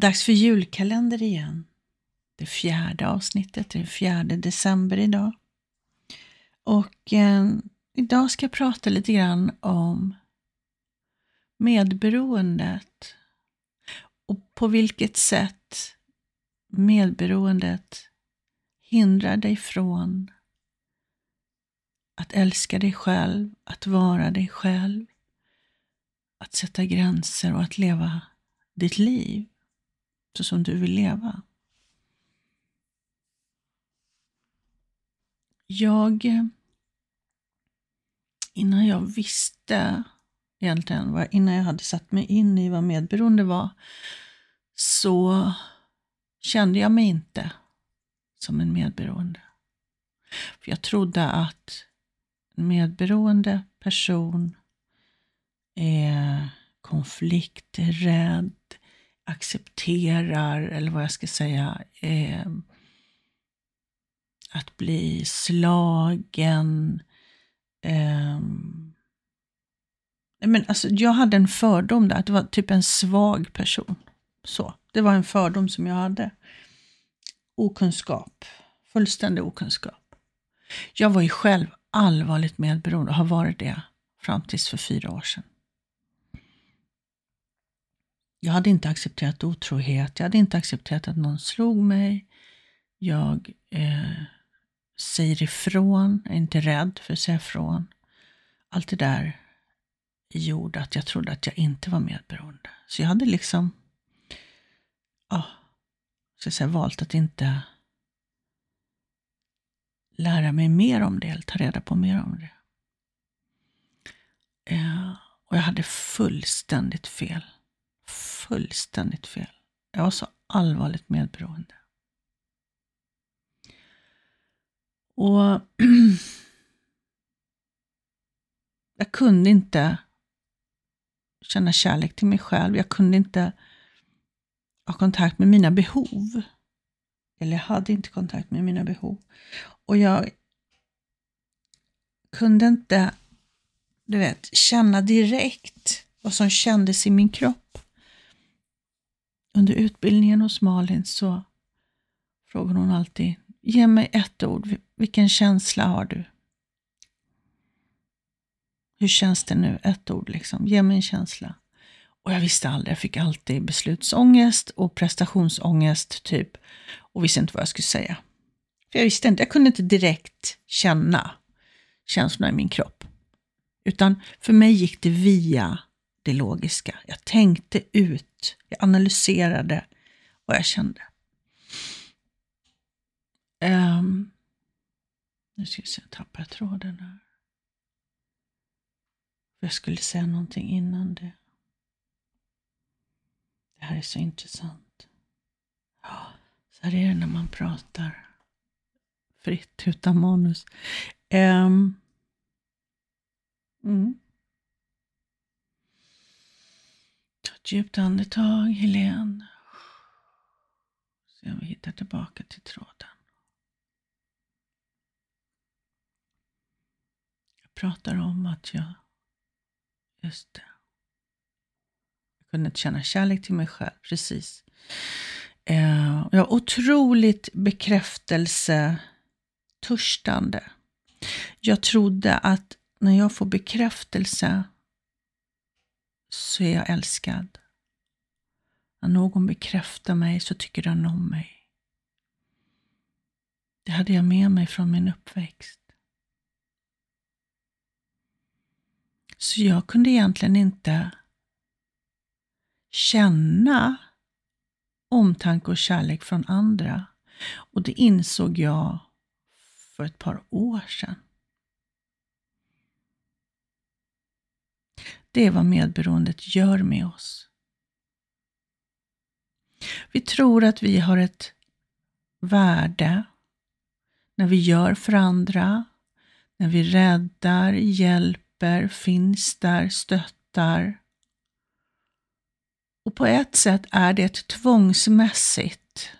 dags för julkalender igen. Det fjärde avsnittet, det är fjärde december idag. Och eh, idag ska jag prata lite grann om medberoendet och på vilket sätt medberoendet hindrar dig från att älska dig själv, att vara dig själv, att sätta gränser och att leva ditt liv så som du vill leva. Jag, innan jag visste egentligen, innan jag hade satt mig in i vad medberoende var, så kände jag mig inte som en medberoende. För jag trodde att en medberoende person är konflikträdd, accepterar, eller vad jag ska säga, eh, att bli slagen. Eh, men alltså, jag hade en fördom där, att det var typ en svag person. Så, Det var en fördom som jag hade. Okunskap, fullständig okunskap. Jag var ju själv allvarligt medberoende och har varit det fram tills för fyra år sedan. Jag hade inte accepterat otrohet, jag hade inte accepterat att någon slog mig. Jag eh, säger ifrån, är inte rädd för att säga ifrån. Allt det där gjorde att jag trodde att jag inte var medberoende. Så jag hade liksom ja, så säga, valt att inte lära mig mer om det, eller ta reda på mer om det. Eh, och jag hade fullständigt fel fullständigt fel. Jag var så allvarligt medberoende. Och jag kunde inte känna kärlek till mig själv. Jag kunde inte ha kontakt med mina behov. Eller jag hade inte kontakt med mina behov. Och jag kunde inte, du vet, känna direkt vad som kändes i min kropp. Under utbildningen hos Malin så frågar hon alltid, ge mig ett ord, vilken känsla har du? Hur känns det nu? Ett ord liksom, ge mig en känsla. Och jag visste aldrig, jag fick alltid beslutsångest och prestationsångest typ och visste inte vad jag skulle säga. För jag visste inte, jag kunde inte direkt känna känslorna i min kropp. Utan för mig gick det via det logiska. Jag tänkte ut, jag analyserade vad jag kände. Um, nu ska vi se, jag tappar tråden här. Jag skulle säga någonting innan det. Det här är så intressant. Ja, så här är det när man pratar fritt utan manus. Um, mm. Ett djupt andetag, Helene. Se om vi hittar tillbaka till tråden. Jag pratar om att jag, just det. Jag kunde inte känna kärlek till mig själv, precis. Eh, jag är otroligt bekräftelsetörstande. Jag trodde att när jag får bekräftelse så är jag älskad. När någon bekräftar mig så tycker den om mig. Det hade jag med mig från min uppväxt. Så jag kunde egentligen inte känna omtanke och kärlek från andra. Och det insåg jag för ett par år sedan. Det är vad medberoendet gör med oss. Vi tror att vi har ett värde när vi gör för andra, när vi räddar, hjälper, finns där, stöttar. Och på ett sätt är det ett tvångsmässigt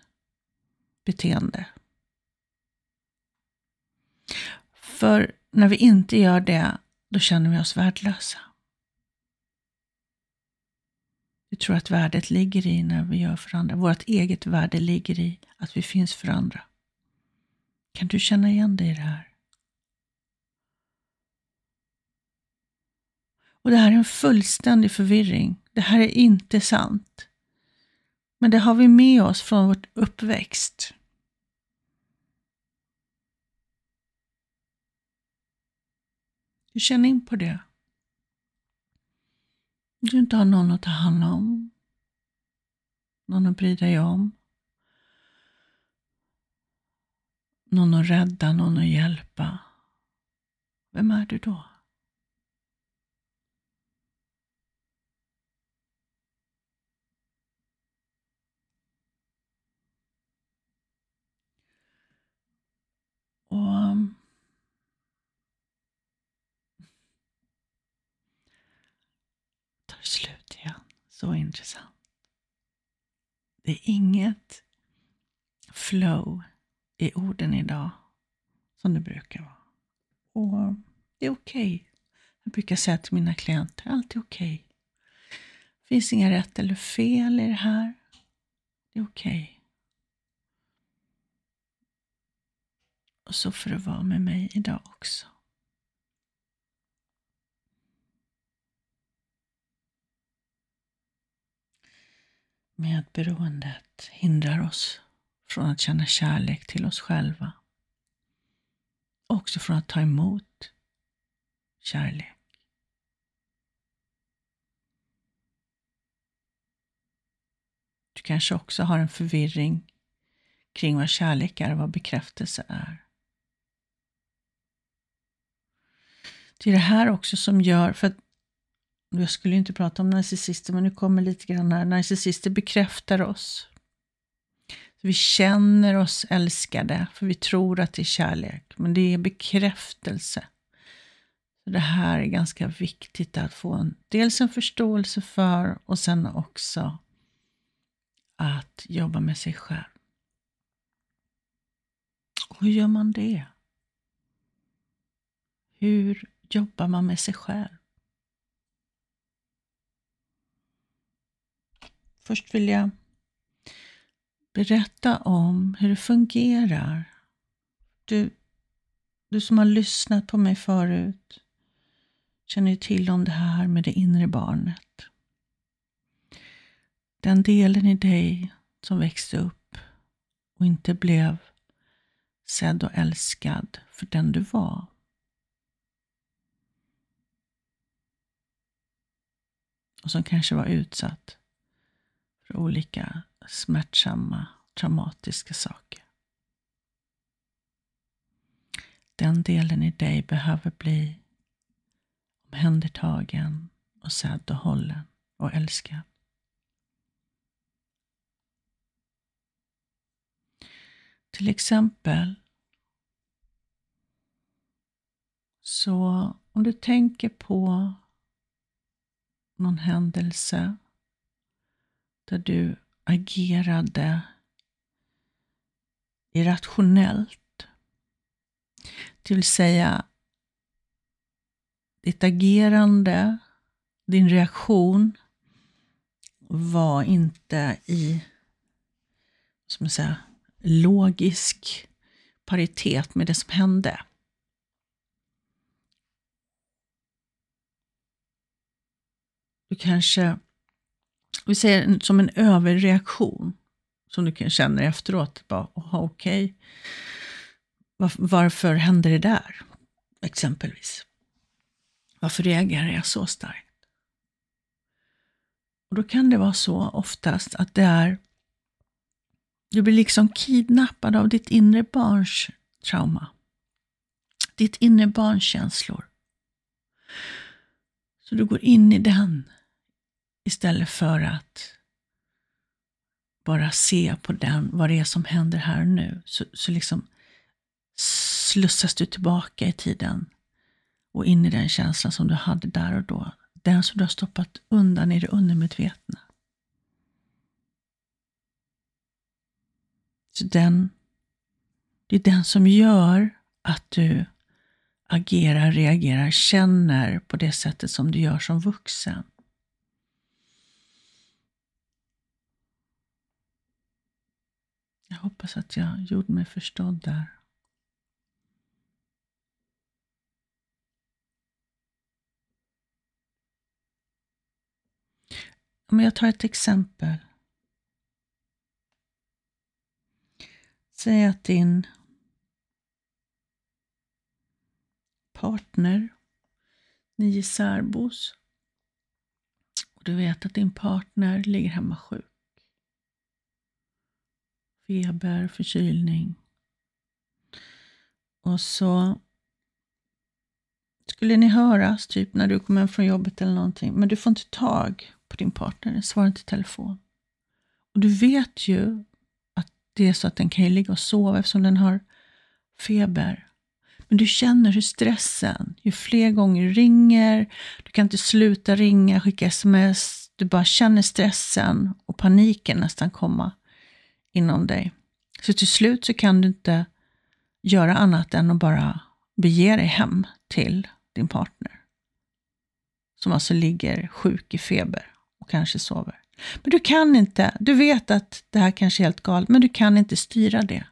beteende. För när vi inte gör det, då känner vi oss värdelösa du tror att värdet ligger i när vi gör för andra. Vårt eget värde ligger i att vi finns för andra. Kan du känna igen dig i det här? Och det här är en fullständig förvirring. Det här är inte sant. Men det har vi med oss från vårt uppväxt. Du känner in på det. Du inte har någon att ta hand om. Någon att bry dig om. Någon att rädda, någon att hjälpa. Vem är du då? Och um, slut igen. Så intressant. Det är inget flow i orden idag som det brukar vara. Och det är okej. Okay. Jag brukar säga till mina klienter, allt är okej. Okay. Det finns inga rätt eller fel i det här. Det är okej. Okay. Och så får det vara med mig idag också. Medberoendet hindrar oss från att känna kärlek till oss själva. Också från att ta emot kärlek. Du kanske också har en förvirring kring vad kärlek är och vad bekräftelse är. Det är det här också som gör, för att jag skulle inte prata om narcissister, men nu kommer lite grann här. Narcissister bekräftar oss. Vi känner oss älskade, för vi tror att det är kärlek. Men det är bekräftelse. Det här är ganska viktigt att få en, dels en förståelse för och sen också att jobba med sig själv. Och hur gör man det? Hur jobbar man med sig själv? Först vill jag berätta om hur det fungerar. Du, du som har lyssnat på mig förut känner ju till om det här med det inre barnet. Den delen i dig som växte upp och inte blev sedd och älskad för den du var. Och som kanske var utsatt olika smärtsamma, traumatiska saker. Den delen i dig behöver bli omhändertagen och sedd och hållen och älskad. Till exempel så om du tänker på någon händelse där du agerade irrationellt. Det vill säga, ditt agerande, din reaktion var inte i som jag säger, logisk paritet med det som hände. Du kanske vi säger som en överreaktion som du känner efteråt. Bara, okej, okay. Var, varför hände det där? Exempelvis. Varför reagerar jag så starkt? Och Då kan det vara så oftast att det är du blir liksom kidnappad av ditt inre barns trauma. Ditt inre barns känslor. Så du går in i den Istället för att bara se på den, vad det är som händer här och nu. Så, så liksom slussas du tillbaka i tiden och in i den känslan som du hade där och då. Den som du har stoppat undan i det undermedvetna. Så den, det är den som gör att du agerar, reagerar, känner på det sättet som du gör som vuxen. Hoppas att jag gjorde mig förstådd där. Men jag tar ett exempel. Säg att din partner, ni är särbos och du vet att din partner ligger hemma sjuk. Feber, förkylning. Och så skulle ni höras typ när du kommer hem från jobbet eller någonting, men du får inte tag på din partner, den svarar inte i telefon. Och du vet ju att det är så att den kan ju ligga och sova eftersom den har feber. Men du känner hur stressen, ju fler gånger du ringer, du kan inte sluta ringa, skicka sms, du bara känner stressen och paniken nästan komma inom dig. Så till slut så kan du inte göra annat än att bara bege dig hem till din partner. Som alltså ligger sjuk i feber och kanske sover. Men du kan inte, du vet att det här kanske är helt galet, men du kan inte styra det.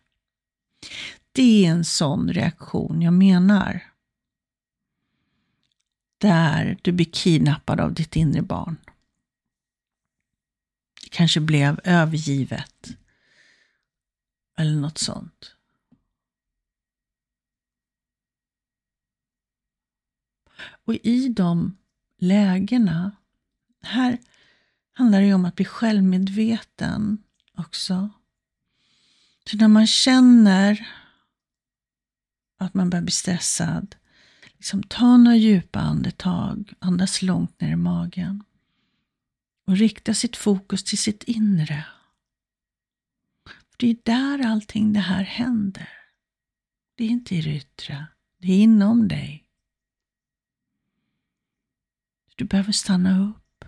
Det är en sån reaktion jag menar. Där du blir kidnappad av ditt inre barn. Det kanske blev övergivet. Eller något sånt. Och i de lägena, här handlar det ju om att bli självmedveten också. Så när man känner att man börjar bli stressad, liksom ta några djupa andetag, andas långt ner i magen och rikta sitt fokus till sitt inre. Det är där allting det här händer. Det är inte i det yttre, det är inom dig. Du behöver stanna upp.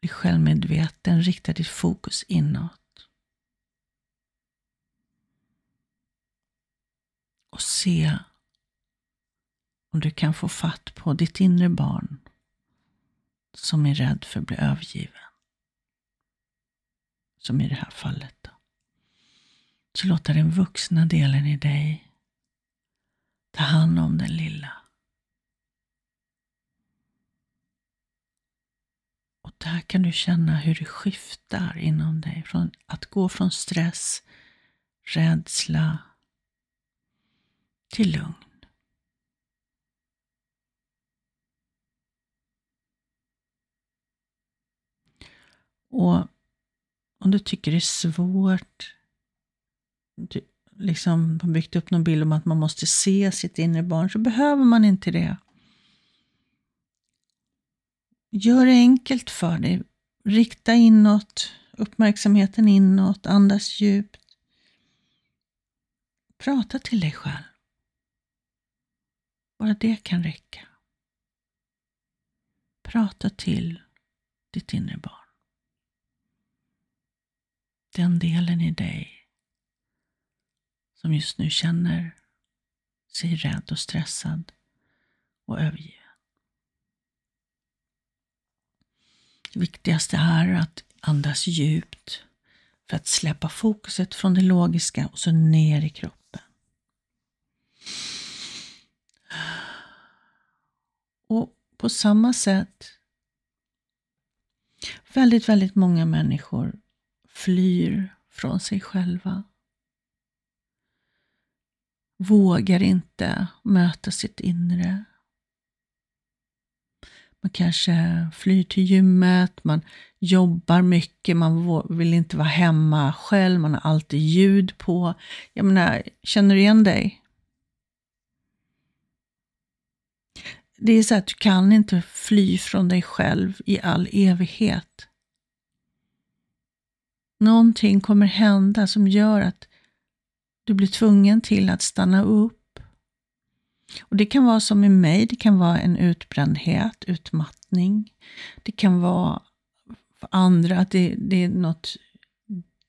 Bli självmedveten, rikta ditt fokus inåt. Och se om du kan få fatt på ditt inre barn som är rädd för att bli övergiven. Som i det här fallet. Då. Så låta den vuxna delen i dig ta hand om den lilla. Och där kan du känna hur det skiftar inom dig. Från att gå från stress, rädsla till lugn. Och om du tycker det är svårt, du liksom har byggt upp någon bild om att man måste se sitt inre barn, så behöver man inte det. Gör det enkelt för dig. Rikta inåt, uppmärksamheten inåt, andas djupt. Prata till dig själv. Bara det kan räcka. Prata till ditt inre barn. Den delen i dig som just nu känner sig rädd och stressad och övergiven. Det viktigaste är att andas djupt för att släppa fokuset från det logiska och så ner i kroppen. Och på samma sätt, väldigt, väldigt många människor flyr från sig själva. Vågar inte möta sitt inre. Man kanske flyr till gymmet, man jobbar mycket, man vill inte vara hemma själv, man har alltid ljud på. Jag menar, känner du igen dig? Det är så att du kan inte fly från dig själv i all evighet. Någonting kommer hända som gör att du blir tvungen till att stanna upp och Det kan vara som i mig, det kan vara en utbrändhet, utmattning. Det kan vara för andra att det, det är något,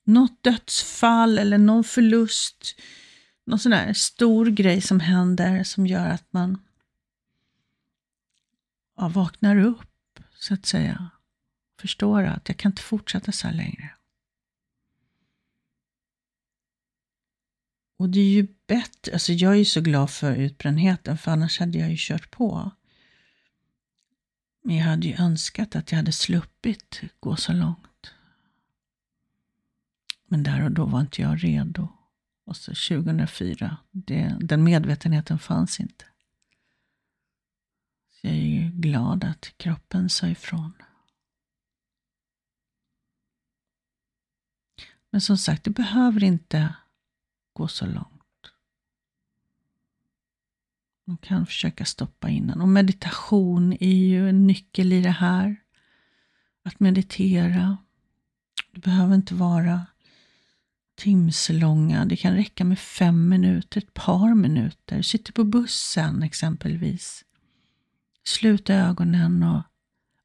något dödsfall eller någon förlust. Någon sån där stor grej som händer som gör att man ja, vaknar upp, så att säga. Förstår att jag kan inte fortsätta så här längre. Och det är ju bättre, alltså jag är ju så glad för utbrändheten för annars hade jag ju kört på. Men jag hade ju önskat att jag hade sluppit gå så långt. Men där och då var inte jag redo. Och så 2004, det, den medvetenheten fanns inte. Så jag är ju glad att kroppen sa ifrån. Men som sagt, det behöver inte gå så långt. Man kan försöka stoppa innan. Och meditation är ju en nyckel i det här. Att meditera. Det behöver inte vara timslånga. Det kan räcka med fem minuter, ett par minuter. Sitter på bussen exempelvis. Sluta ögonen och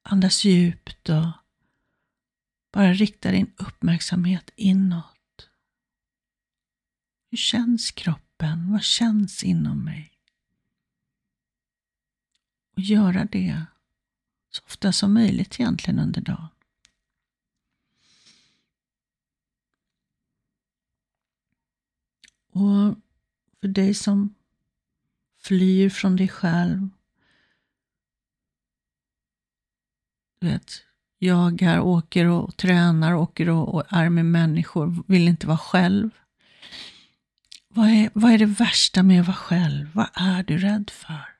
andas djupt och bara rikta din uppmärksamhet inåt. Hur känns kroppen? Vad känns inom mig? Och göra det så ofta som möjligt egentligen under dagen. Och för dig som flyr från dig själv. Du vet, jagar, åker och tränar, åker och, och är med människor, vill inte vara själv. Vad är, vad är det värsta med att vara själv? Vad är du rädd för?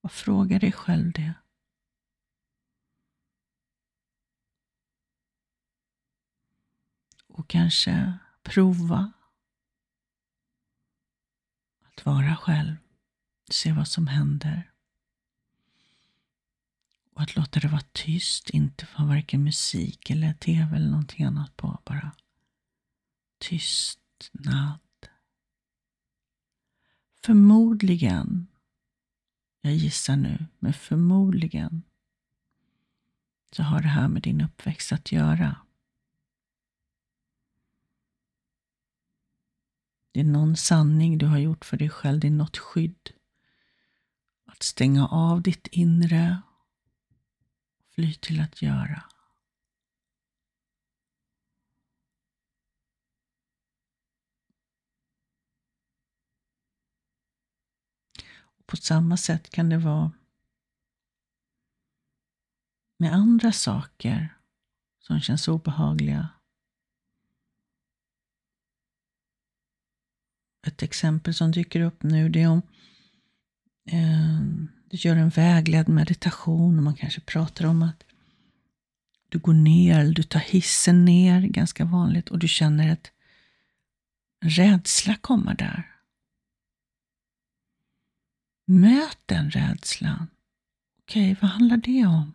Och fråga dig själv det. Och kanske prova att vara själv. Se vad som händer. Och att låta det vara tyst, inte få varken musik eller tv eller någonting annat på. Bara tystnad. Förmodligen jag gissar nu, men förmodligen så har det här med din uppväxt att göra. Det är någon sanning du har gjort för dig själv, det är något skydd. Att stänga av ditt inre, fly till att göra. På samma sätt kan det vara med andra saker som känns obehagliga. Ett exempel som dyker upp nu det är om eh, du gör en vägledd meditation och man kanske pratar om att du går ner, eller du tar hissen ner, ganska vanligt, och du känner ett rädsla komma där. Möt den rädslan. Okej, okay, vad handlar det om?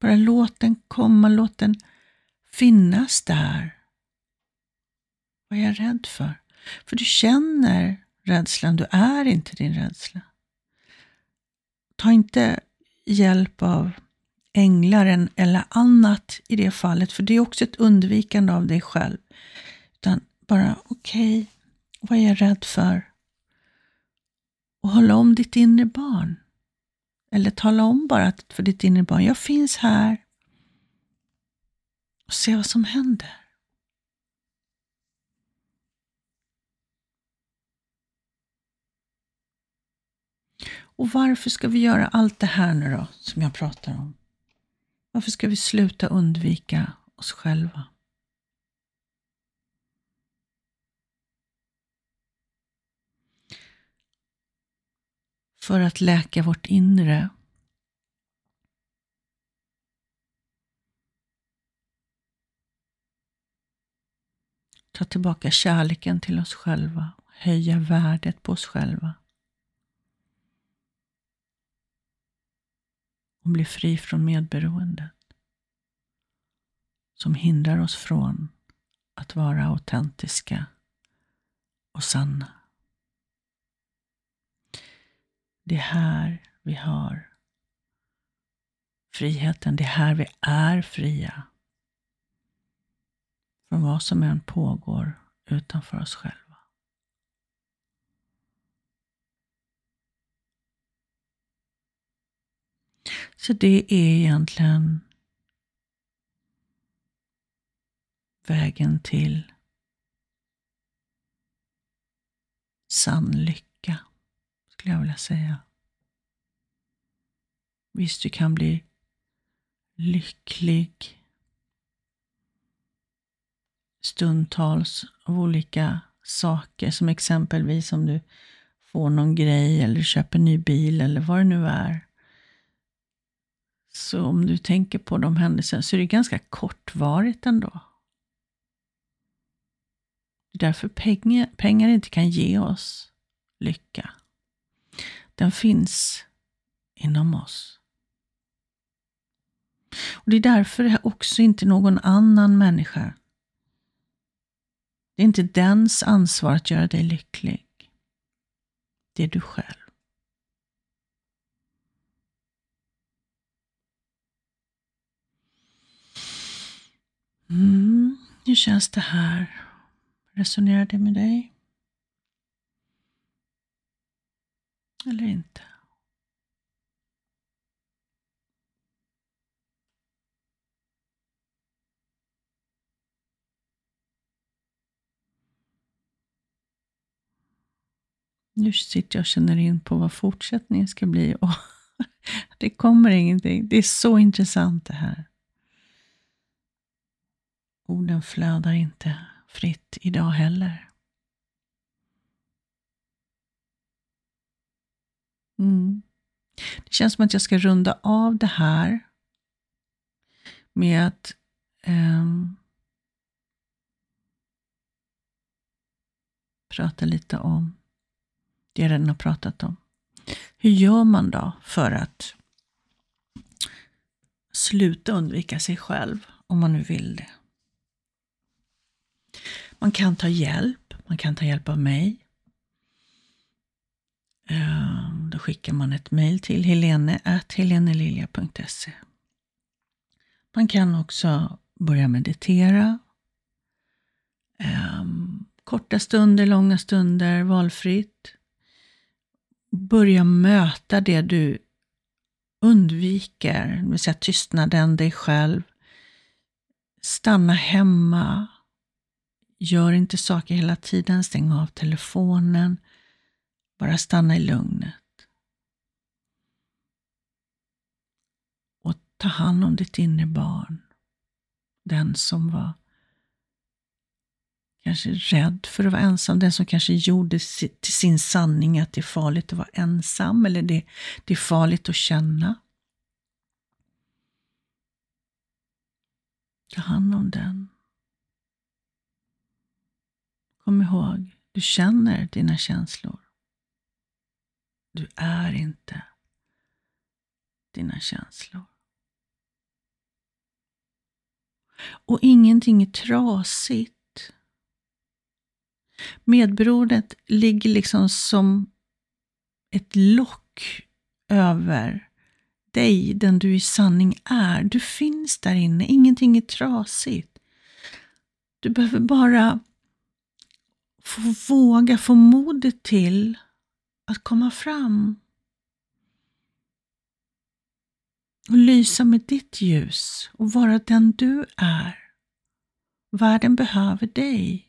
Bara låt den komma, låt den finnas där. Vad är jag rädd för? För du känner rädslan, du är inte din rädsla. Ta inte hjälp av änglar eller annat i det fallet, för det är också ett undvikande av dig själv. Utan bara, okej, okay, vad är jag rädd för? och hålla om ditt inre barn. Eller tala om bara för ditt inre barn, jag finns här. Och se vad som händer. Och varför ska vi göra allt det här nu då, som jag pratar om? Varför ska vi sluta undvika oss själva? för att läka vårt inre. Ta tillbaka kärleken till oss själva, höja värdet på oss själva. Och bli fri från medberoendet som hindrar oss från att vara autentiska och sanna. Det är här vi har friheten. Det är här vi är fria. Från vad som än pågår utanför oss själva. Så det är egentligen vägen till sann lycka, skulle jag vilja säga. Visst, du kan bli lycklig stundtals av olika saker, som exempelvis om du får någon grej eller köper ny bil eller vad det nu är. Så om du tänker på de händelserna så är det ganska kortvarigt ändå. Det är därför pengar, pengar inte kan ge oss lycka. Den finns inom oss. Och Det är därför det också inte någon annan människa. Det är inte dens ansvar att göra dig lycklig. Det är du själv. Mm, hur känns det här? Resonerar det med dig? Eller inte? Nu sitter jag och känner in på vad fortsättningen ska bli och det kommer ingenting. Det är så intressant det här. Orden flödar inte fritt idag heller. Mm. Det känns som att jag ska runda av det här med att um, prata lite om det jag redan har pratat om. Hur gör man då för att sluta undvika sig själv om man nu vill det? Man kan ta hjälp. Man kan ta hjälp av mig. Eh, då skickar man ett mejl till helene.helenelilja.se. Man kan också börja meditera. Eh, korta stunder, långa stunder, valfritt. Börja möta det du undviker, det vill säga tystnaden, dig själv. Stanna hemma, Gör inte saker hela tiden, stäng av telefonen. Bara stanna i lugnet. Och ta hand om ditt inre barn. Den som var kanske rädd för att vara ensam, den som kanske gjorde till sin sanning att det är farligt att vara ensam eller det, det är farligt att känna. Ta hand om den. Kom ihåg, du känner dina känslor. Du är inte dina känslor. Och ingenting är trasigt. Medberoendet ligger liksom som ett lock över dig, den du i sanning är. Du finns där inne, ingenting är trasigt. Du behöver bara få våga få modet till att komma fram och lysa med ditt ljus och vara den du är. Världen behöver dig.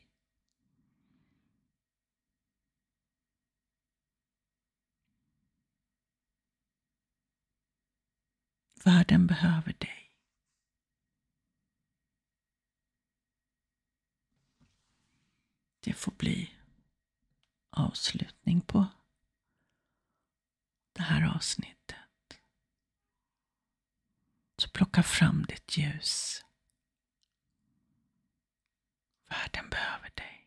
Världen behöver dig. Det får bli avslutning på det här avsnittet. Så plocka fram ditt ljus. Världen behöver dig.